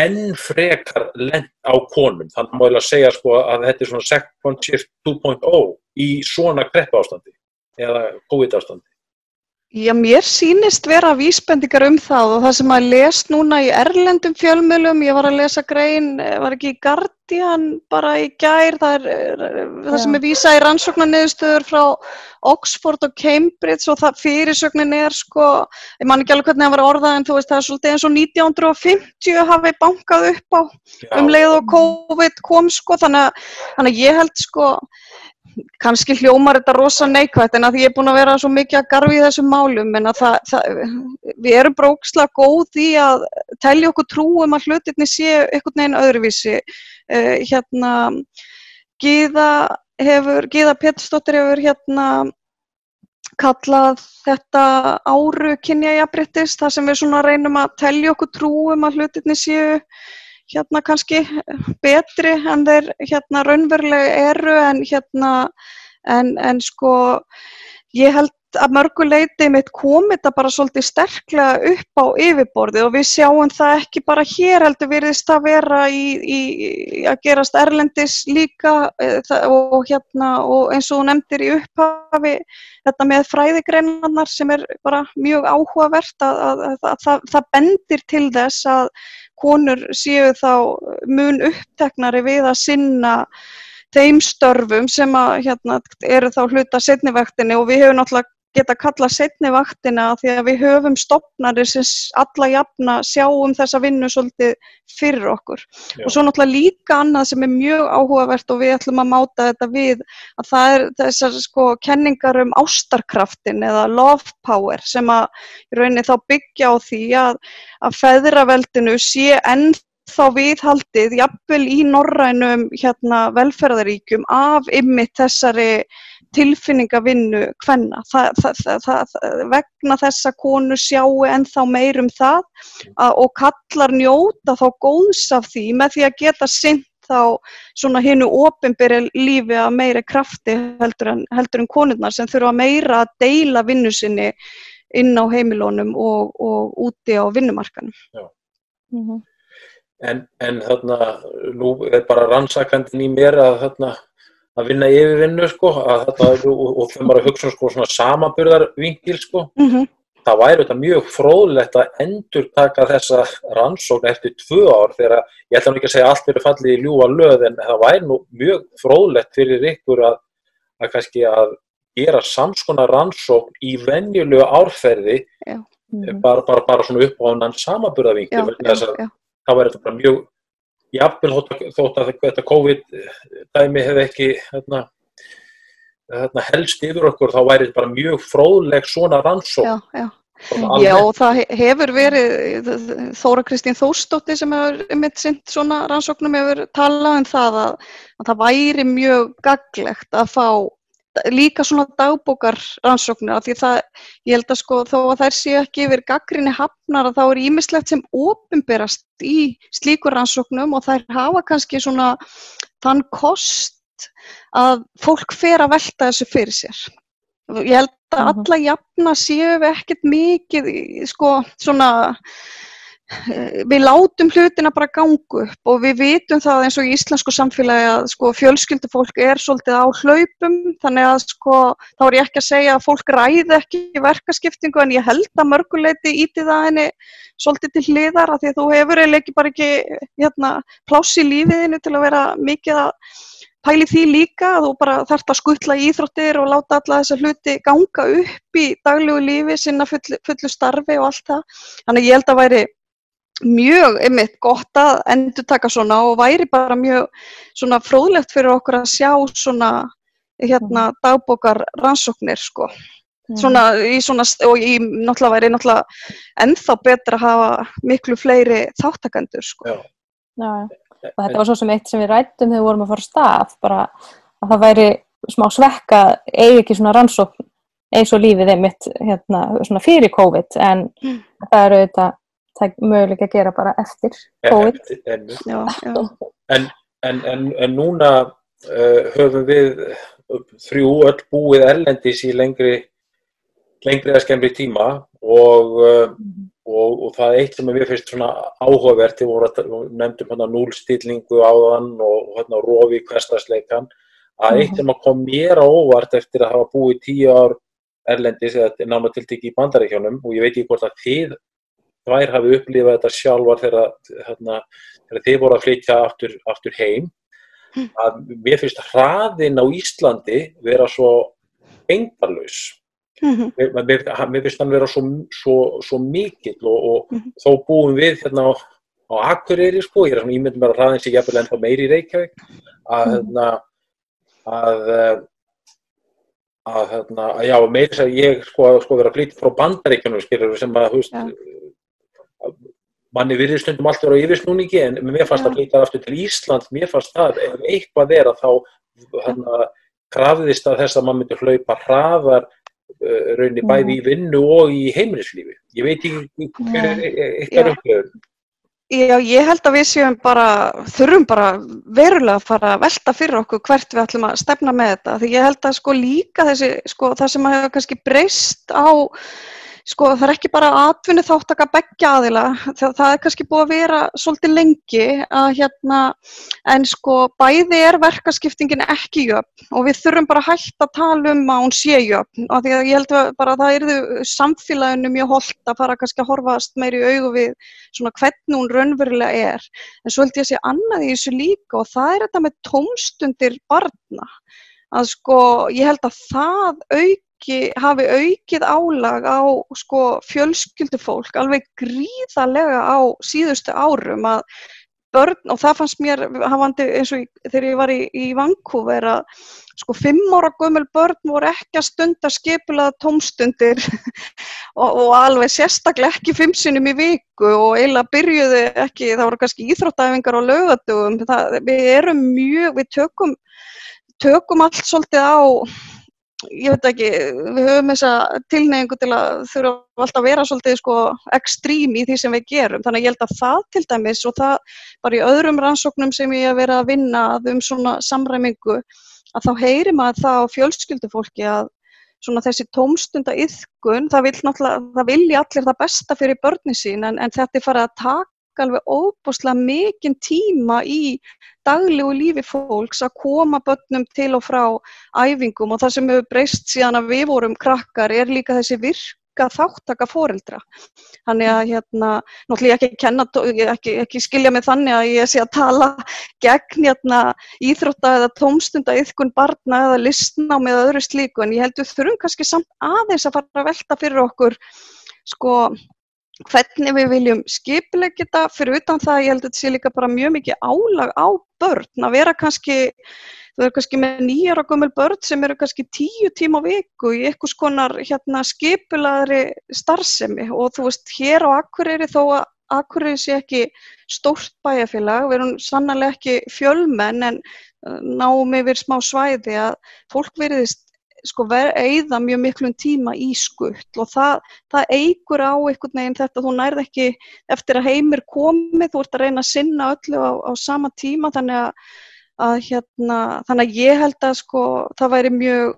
enn frekar lent á konum? Þannig að maður að segja sko að þetta er svona second shift 2.0 í svona kreppu ástandi eða COVID ástandi Já, mér sýnist vera vísbendingar um það og það sem maður lest núna í erlendum fjölmiðlum, ég var að lesa grein, eh, var ekki í Guardian bara í gær, það er eh, það sem er vísað í rannsóknarniðurstöður frá Oxford og Cambridge og það fyrirsögnin er sko, ég man ekki alveg hvernig það var orðað en þú veist það er svolítið eins og 1950 hafi bankað upp á um leið og COVID kom sko, þannig að, þannig að ég held sko, kannski hljómar þetta rosa neikvægt en að því ég er búin að vera svo mikið að garfi í þessum málum en að það, það, við erum brókslega góð í að telja okkur trú um að hlutinni séu einhvern veginn öðruvísi. Uh, hérna, Gíða hefur, Gíða Pétursdóttir hefur hérna kallað þetta áru kynjajafbryttis þar sem við svona reynum að telja okkur trú um að hlutinni séu hérna kannski betri en þeir hérna raunverulega eru en hérna en, en sko ég held að mörgu leiti mitt komið þetta bara svolítið sterklega upp á yfirborði og við sjáum það ekki bara hér heldur virðist það vera í, í, í að gerast erlendis líka e, og hérna og eins og nefndir í upphafi þetta með fræðigreinarnar sem er bara mjög áhugavert að, að, að, að það, það bendir til þess að konur séu þá mun uppteknari við að sinna þeim störfum sem að, hérna, eru þá hluta setnivaktinni og við hefum náttúrulega geta kalla setni vaktina því að við höfum stopnari sem alla jafna sjáum þessa vinnu svolítið fyrir okkur. Já. Og svo náttúrulega líka annað sem er mjög áhugavert og við ætlum að máta þetta við að það er þessar sko kenningar um ástarkraftin eða love power sem að í rauninni þá byggja á því að, að feðraveldinu sé enn þá viðhaldið jafnvel í norrænum hérna, velferðaríkjum af ymmit þessari tilfinningavinnu hvenna. Vegna þess að konu sjáu ennþá meirum það að, og kallar njóta þá góðs af því með því að geta sinn þá svona hinnu ofinberi lífi að meiri krafti heldur en, heldur en konurnar sem þurfa meira að deila vinnu sinni inn á heimilónum og, og úti á vinnumarkanum. Mm -hmm. En, en þarna, nú er bara rannsakandin í mér að þarna að vinna yfirvinnu sko, þetta, og, og þau bara hugsa um, sko, svona samaburðarvingil sko. Mm -hmm. það væri þetta mjög fróðlegt að endur taka þessa rannsókn eftir tvö ár þegar ég ætla nú ekki að segja allt verið fallið í ljúa löð en það væri nú mjög fróðlegt fyrir ykkur að, að kannski að gera samskona rannsókn í venjulegu árferði mm -hmm. bara, bara, bara svona upp á hann samaburðarvingil það væri þetta bara mjög jafnvel þótt að þetta COVID-dæmi hefði ekki hérna, hérna, helst yfir okkur þá væri þetta bara mjög fróðleg svona rannsók. Já, já. Já, það hefur verið, Þóra Kristín Þóstóttir sem hefur mitt sinn svona rannsóknum hefur talað um það að, að það væri mjög gaglegt að fá líka svona dagbókar rannsóknir af því það, ég held að sko þó að þær séu ekki yfir gaggrinni hafnar að þá er ímislegt sem ofinberast í slíkur rannsóknum og þær hafa kannski svona þann kost að fólk fer að velta þessu fyrir sér. Ég held að mhm. alla jafna séu við ekkert mikið sko svona við látum hlutina bara gangu upp og við vitum það eins og í íslensku samfélagi að sko, fjölskyldufólk er svolítið á hlaupum þannig að sko, þá er ég ekki að segja að fólk ræði ekki verkaskiptingu en ég held að mörguleiti íti það henni svolítið til hliðar að því að þú hefur eða ekki bara ekki hérna, pláss í lífiðinu til að vera mikið að pæli því líka að þú bara þarfst að skuttla í íþróttir og láta alla þessa hluti ganga upp í daglegu lífi sinna fullu, fullu starfi og allt það. Þannig ég held að væri mjög einmitt gott að endur taka svona og væri bara mjög svona fróðlegt fyrir okkur að sjá svona hérna mhm. dagbókar rannsóknir sko mhm. svona í svona og í náttúrulega væri náttúrulega ennþá betra að hafa miklu fleiri þáttakandur sko. Já. Já, og þetta var svo sem eitt sem við rættum þegar við vorum að fara stað bara að það væri smá svekka eigi ekki svona rannsókn eins og lífið einmitt hérna svona fyrir COVID en mm. það eru þetta það er möguleik að gera bara eftir COVID. En, en, en, en núna uh, höfum við þrjú öll búið erlendis í lengri, lengri að skemmri tíma og, uh, og, og það er eitt sem við finnst svona áhugavert, við nefndum hérna núlstillingu á þann og hérna rofi hverstasleikan, að eitt mhm. sem að kom mér á óvart eftir að hafa búið tíu ár erlendis eða náma tiltekki í bandaríkjónum og ég veit ekki hvort að þið tvær hafi upplifað þetta sjálfar þegar, hérna, þegar þið voru að flytja aftur, aftur heim hm. að mér finnst hraðin á Íslandi vera svo engarlaus mm -hmm. mér, mér finnst hann vera svo, svo, svo mikill og, og mm -hmm. þó búum við hérna á, á Akureyri sko, ég er svona ímyndum að hraðin sé jafnvel ennþá meiri í Reykjavík að -hmm. hérna að að hérna, að já, meira þess að ég sko, sko vera að flytja frá bandaríkjunum sem að, þú veist, ja manni virðir stundum allt vera á yfirsnúningi en mér fannst það flytað aftur til Ísland mér fannst það, ef eitthvað er að þá hana, krafðist að þess að maður myndi hlaupa hraðar uh, raunni bæði í vinnu og í heimilislífi. Ég veit ekki hver er eitthvað umhverfum Já, ég held að við séum bara, þurfum bara verulega að fara að velta fyrir okkur hvert við ætlum að stefna með þetta. Því ég held að sko líka þessi, sko það sem hafa kannski breyst á Sko það er ekki bara atvinni þáttaka begja aðila, það, það er kannski búið að vera svolítið lengi að hérna, en sko bæði er verkaskiptingin ekki jöfn og við þurfum bara hætta að tala um að hún sé jöfn og því að ég held að bara það eru samfélaginu mjög holdt að fara kannski að horfast meir í augu við svona hvernig hún raunverulega er, en svo held ég að sé annað í þessu líka og það er þetta með tómstundir barna, að sko ég held að það auk auki, hafi aukið álag á sko, fjölskyldufólk alveg gríðarlega á síðustu árum að börn, og það fannst mér hafandi eins og þegar ég var í, í Vancouver að sko fimm ára gömul börn voru ekki að stunda skipulaða tómstundir [laughs] og, og alveg sérstaklega ekki fimm sinum í viku og eiginlega byrjuði ekki, það voru kannski íþróttæfingar og lögatugum, við erum mjög, við tökum tökum allt svolítið á ég veit ekki, við höfum þessa tilneyingu til að þurfa alltaf að vera svolítið sko ekstrím í því sem við gerum. Þannig að ég held að það til dæmis og það bara í öðrum rannsóknum sem ég hef verið að vinna um svona samræmingu að þá heyri maður það á fjölskyldufólki að svona þessi tómstunda yðkun, það vil það vilja allir það besta fyrir börni sín en, en þetta er farið að alveg óbúslega mikinn tíma í daglegu lífi fólks að koma börnum til og frá æfingum og það sem hefur breyst síðan að við vorum krakkar er líka þessi virka þáttaka foreldra. Þannig að hérna, náttúrulega ekki, kenna, ekki, ekki skilja mig þannig að ég sé að tala gegn hérna, íþrótta eða tómstunda yfkun barna eða listna með öðru slíku en ég held við þurfum kannski samt aðeins að fara að velta fyrir okkur sko hvernig við viljum skipilegja þetta. Fyrir utan það ég held að þetta sé líka bara mjög mikið álag á börn að vera kannski þú er kannski með nýjar og gömul börn sem eru kannski tíu tíma á viku í einhvers konar hérna skipilagri starfsemi. Og þú veist hér á Akureyri þó að Akureyri sé ekki stórt bæjarfélag, við erum sannlega ekki fjölmenn en uh, náum yfir smá svæði að fólk veriðist sko eða mjög miklum tíma í skutt og það, það eigur á einhvern veginn þetta, þú nærð ekki eftir að heimir komið, þú ert að reyna að sinna öllu á, á sama tíma þannig að, að hérna, þannig að ég held að sko það væri mjög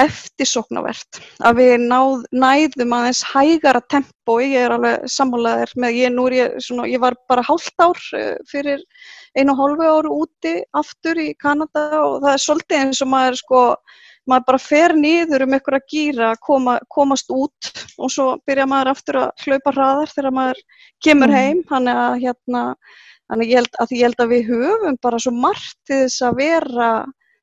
eftirsoknavert að við náð, næðum aðeins hægara tempo, ég er alveg sammálaðir með, ég, nú er ég, svona, ég var bara hálft ár eh, fyrir einu og hálfu áru úti aftur í Kanada og það er svolítið eins og maður sko, maður bara fer niður um ykkur að gýra, koma, komast út og svo byrja maður aftur að hlaupa hraðar þegar maður kemur mm. heim, þannig að hérna, þannig ég held að ég held að við höfum bara svo margt til þess að vera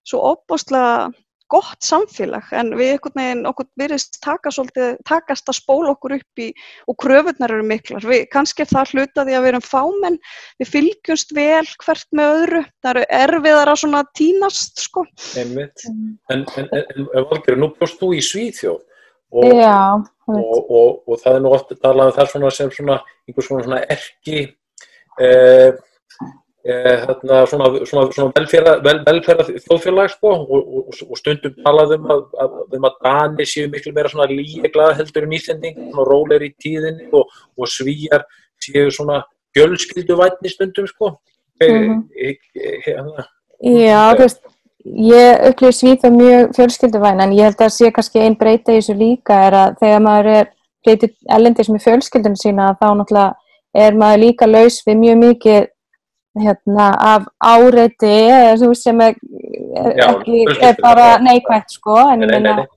svo óbúslega gott samfélag en við einhvern veginn okkur virðist taka svolítið, takast að spóla okkur upp í og kröfunar eru miklar. Við, kannski er það hlutaði að við erum fámenn, við fylgjumst vel hvert með öðru, það eru erfiðar að svona tínast sko. Einmitt, en, en, en Valger, nú bjóst þú í Svíþjóð og, og, og, og það er nú oft talað um það svona sem svona einhvers svona, svona erki Eh, þarna, svona, svona, svona velferða, vel, velferða þjóðfélag sko, og, og, og stundum talaðum að, að, um að Dani séu miklu meira líeglaða heldur en Íslanding og róleir í tíðinni og, og svíjar séu svona fjölskyldu vætni stundum sko. mm -hmm. e, e, e, Já, þú veist ég upplýði svíð það mjög fjölskyldu væn en ég held að sé kannski einn breyta í þessu líka er að þegar maður er breytið ellendis með fjölskyldunum sína þá náttúrulega er maður líka laus við mjög mikið hérna, af áreiti sem er, er, Já, ekki, er bara neikvægt sko, en ég meina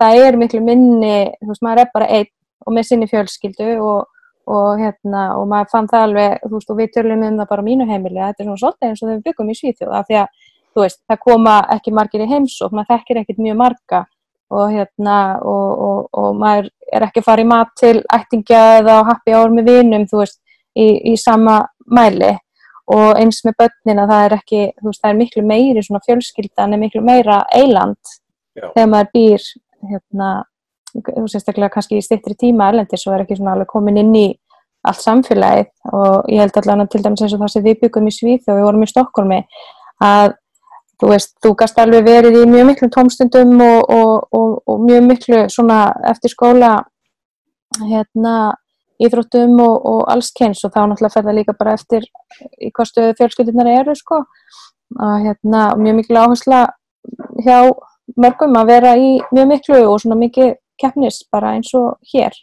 það er miklu minni, þú veist, maður er bara einn og með sinni fjölskyldu og, og hérna, og maður fann það alveg, þú veist, og við törlum um það bara mínu heimili, þetta er svona svolítið eins og við byggum í Svíþjóða, því að, þú veist, það koma ekki margir í heimsók, maður þekkir ekkit mjög marga og hérna, og, og, og maður er ekki að fara í mat til ættingja eða happy hour með vinum, þú veist, í, í sama mæli og eins með börnin að það er ekki, þú veist, það er miklu meiri svona fjölskyldan er miklu meira eiland Já. þegar maður býr hérna, þú sérstaklega kannski í stittri tíma erlendis og er ekki svona alveg komin inn í allt samfélagið og ég held allavega til dæmis eins og það sem við byggum í Svíð og við vorum í Stokkólmi að þú veist, þú gast alveg verið í mjög miklu tómstundum og, og, og, og mjög miklu svona eftir skóla hérna íþróttum og, og alls kens og þá náttúrulega fer það líka bara eftir í hvað stöðu fjölskyldunar eru sko. Að hérna mjög miklu áhersla hjá mörgum að vera í mjög miklu og svona mikið keppnis bara eins og hér.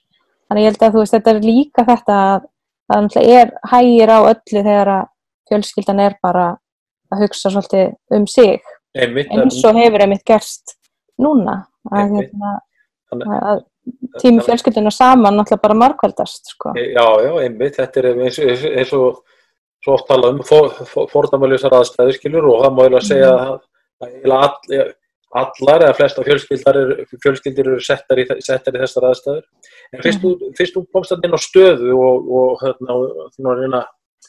Þannig ég held að þú veist, þetta er líka þetta að það náttúrulega er hægir á öllu þegar að fjölskyldan er bara að hugsa svolítið um sig. Einmitt, eins og hefur einmitt gerst núna að, hérna, að tími fjölskylduna saman náttúrulega bara markvældast sko. Já, já, einmitt, þetta er eins, og svo oft talað um fordæmalösar aðstæður skilur og það má eiginlega segja að, að allar eða flesta fjölskyldar eru, fjölskyldir eru settar í, settar í þessar aðstæður. En fyrst þú, fyrst þú komst þarna inn á stöðu og, og þarna, þú náður reyna að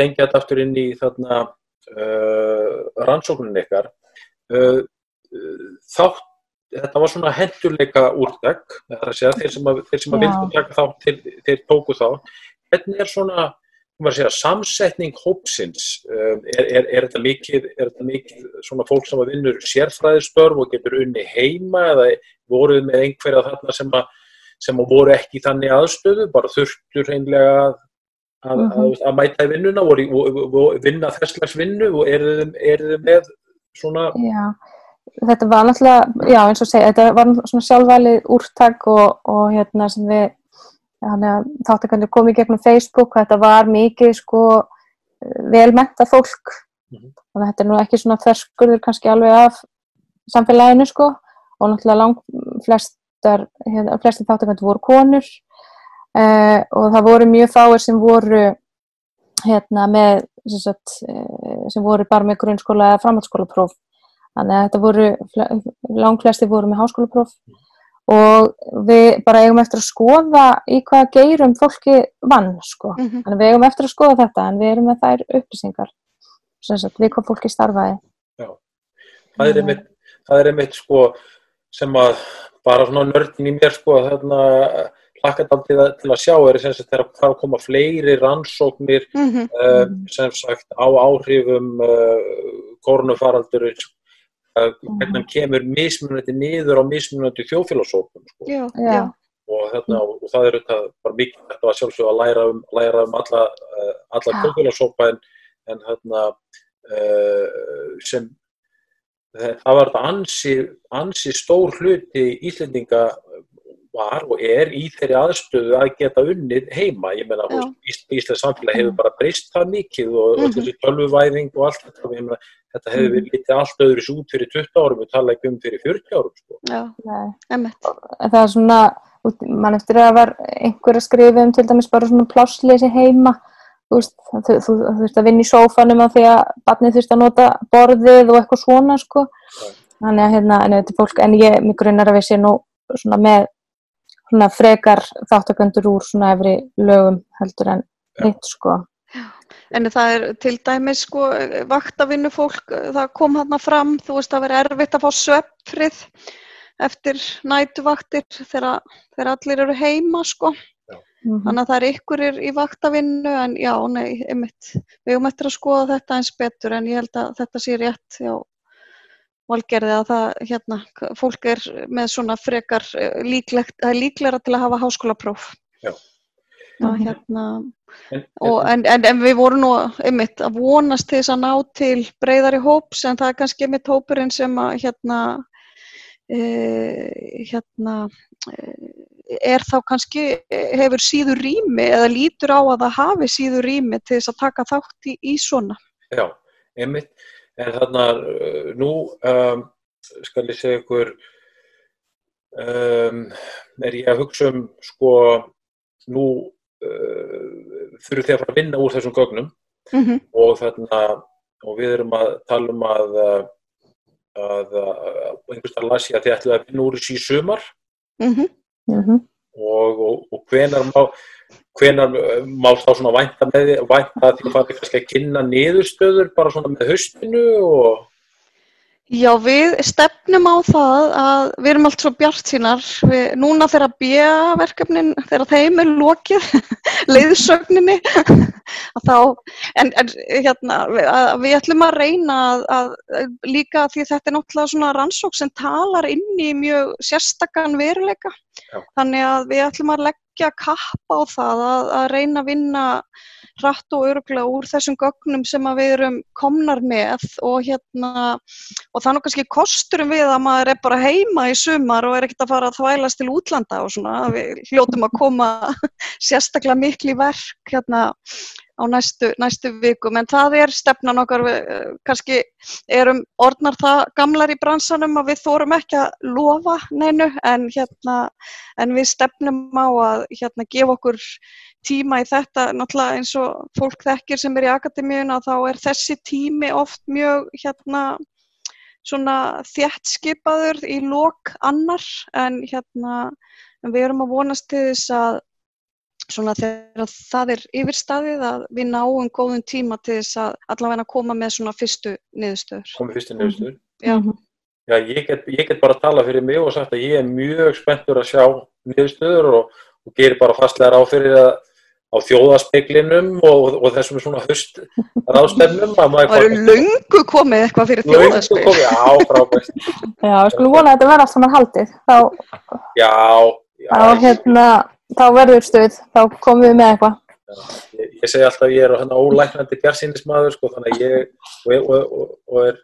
tengja þetta aftur inn í þarna uh, rannsóknin ykkar, uh, þátt þetta var svona hendurleika úrtak, þeir sem að, þeir sem að vildu taka þátt, þeir, þeir tóku þá. Hvernig er svona, segja, samsetning hópsins? Um, er, er, er, þetta mikið, er þetta mikið svona fólk sem að vinnur sérfræðistörf og getur unni heima eða voruð með einhverja þarna sem að, sem að voru ekki þannig aðstöðu, bara þurftur hreinlega að, að, Mhm. að, að mæta í vinnuna, voru vinna þesslegs vinnu og eru þið með svona, Já, þetta var náttúrulega, já eins og segja, þetta var svona sjálfvalið úrtak og, og hérna sem við þáttakandur komið gegnum Facebook, þetta var mikið sko velmenta fólk Mhm. þannig að þetta er nú ekki svona þverskurður kannski alveg af samfélaginu sko og náttúrulega lang flestar, hérna, flestir þáttakandur voru konur uh, og það voru mjög fáir sem voru hérna með sem, sagt, eh, sem voru bara með grunnskóla eða framhaldsskólapróf þannig að þetta voru langflesti voru með háskólapróf og við bara eigum eftir að skoða í hvaða geirum fólki vann sko. Mhm. Þannig að við eigum eftir að skoða þetta en við erum með þær upplýsingar sagt við hvað fólki starfaði. það er einmitt, það er einmitt sko sem að bara svona nördin í mér sko þarna hlakkat til, að- til að sjá er sagt þegar það koma fleiri rannsóknir Mhm. uh, sem sagt á áhrifum uh, koronafaraldur uh, hvernig hann kemur mismunandi niður á mismunandi þjóðfélagsóknum sko. Já, Já. og, hérna, og það er þetta bara mikið þetta var sjálfsög að læra um, læra um alla, uh, alla Já. þjóðfélagsópa en, en hérna uh, sem það var þetta ansi, ansi stór hluti Íslendinga var og er í þeirri aðstöðu að geta unnið heima. Ég meina, Íslands samfélag hefur bara breyst það mikið og mm Mhm. þessi tölvuvæðing og allt þetta. Ég Meina, þetta hefur verið litið allt öðru svo út fyrir 20 árum og tala ekki um fyrir 40 árum. Sko. Já. En það er svona, út- mann eftir að var einhver að skrifa um til dæmis bara svona plássleysi heima þú veist, þú, þú, þú þurft að vinna í sófanum af því að barnið þurft að nota borðið og eitthvað svona sko þannig að hérna, en þetta er fólk, en ég mig grunnar að við sé nú svona með svona frekar þáttakendur úr svona efri lögum heldur en hitt sko En það er til dæmis sko vaktavinnu fólk, það kom þarna fram, þú veist það verið erfitt að fá svefnfrið eftir nætuvaktir þegar, þegar allir eru heima sko. Mhm. Þannig að það er ykkurir í vaktavinnu en já, nei, einmitt. Við höfum eftir að skoða þetta eins betur en ég held að þetta sé rétt já, valgerði að það, hérna, fólk er með svona frekar eh, líklegt, það er líklegra til að hafa háskólapróf. Já. Það, Mhm. hérna, En, Og, en, en, en við vorum nú einmitt að vonast þess að ná til breyðari hóps en það er kannski einmitt hópurinn sem að hérna, e, hérna e, er þá kannski hefur síður rými eða lítur á að það hafi síður rými til þess að taka þátt í, í svona. Já, einmitt. En þarna uh, nú um, skal ég segja ykkur um, er ég að hugsa um sko nú uh, þurfum þið að fara að vinna úr þessum gögnum Mm -hmm. og þarna og við erum að tala um að uh, að, að einhverstað las ég að þið ætluðu að vinna úr þessu í sumar Mhm. Mhm. og, og, og hvenar má hvenar uh, má þá svona vænta með því vænta því að fara kannski að kynna niðurstöður bara svona með haustinu og Já, við stefnum á það að við erum allt svo bjart sínar. Við, núna þegar B-verkefnin, þegar þeim er lokið, [laughs] leiðsögninni, að [laughs] þá, en, en hérna, við, að, við ætlum að reyna að, að líka því þetta er náttúrulega svona rannsók sem talar inn í mjög sérstakann veruleika. Já. Þannig að við ætlum að legg, leggja kappa á það að, að reyna að vinna hratt og öruglega úr þessum gögnum sem við erum komnar með og hérna og nú kannski kosturum við að maður er bara heima í sumar og er ekkert að fara að þvælast til útlanda og svona við hljótum að koma [laughs] sérstaklega miklu í verk hérna á næstu, næstu vikum. En það er stefnan okkar. Við eh, kannski erum orðnar það gamlar í bransanum að við þórum ekki að lofa neinu en, hérna, en við stefnum á að hérna, gefa okkur tíma í þetta. Náttúrulega eins og fólk þekkir sem er í akademíuna þá er þessi tími oft mjög hérna svona þjætt skipaður í lok annar en hérna en við erum að vonast til þess að svona þegar það er yfirstaðið að við náum góðum tíma til þess að allavega koma með svona fyrstu niðurstöður. Komið fyrstu niðurstöður. Já. Já, ég get, ég get bara að tala fyrir mig og sagt að ég er mjög spenntur að sjá niðurstöður og, og gerir bara fastlega ráð fyrir að á þjóðaspeglinum og, og þessum svona höst ráðstefnum Það eru löngu komið eitthvað fyrir þjóðaspegl Löngu komið, já, frábært Já, við skulum vona að þetta verða allt saman haldið þá, Já, já þá, hérna, þá verður stuð þá komum við með eitthvað ég, ég segi alltaf að ég er ólæknandi bjarsýnismadur sko, þannig að ég og, og, og er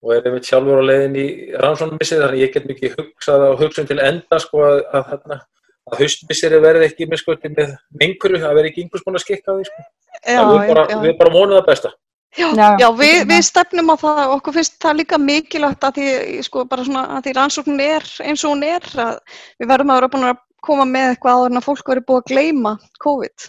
og er einmitt sjálfur á leiðin í rannsónumissið þannig að ég get mikið hugsað á hugsun til enda sko að, að, að, að haustmisseri verði ekki með sko með menguru, það verði ekki einhvers konar skikk á því sko. Já, við bara, já. við bara mónum það besta. Já, Já. já við, við stefnum á það og okkur finnst það líka mikilvægt að því, sko, bara svona, að því rannsóknin er eins og hún er að við verðum að vera búin að koma með eitthvað áður en að fólk verður búið að gleyma COVID.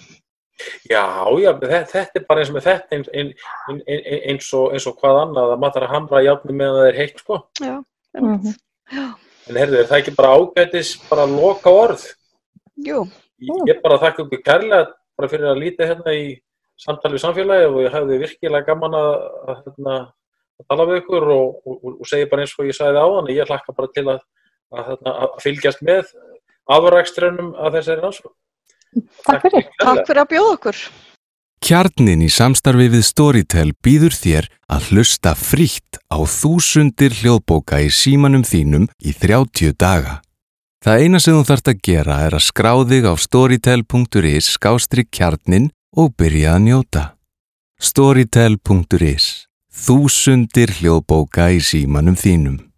Já, já, þetta, er bara eins með þetta eins, eins, eins, eins, og, eins og hvað annað að maður þarf að hamra játni meðan það er heitt sko. Já, einmitt. Já, En herðu, er það ekki bara ágætis bara að loka orð? jú, Ég ég bara þakka ykkur kærlega bara fyrir að líta hérna í samtali við samfélagi og ég hefði virkilega gaman að, að, hérna, að tala við ykkur og, og, og segja bara eins og ég sagði áðan ég hlakka bara til að, að, hérna, að fylgjast með afrækströnum að þessari rannsók. Takk fyrir. takk fyrir að bjóða okkur. Kjarnin í samstarfi við Storytel býður þér að hlusta frítt á þúsundir hljóðbóka í símanum þínum í 30 daga. Það eina sem þú þarft að gera er að skrá þig á storytel.is skástri kjarnin og byrja að njóta. Storytel.is Þúsundir hljóðbóka í símanum þínum.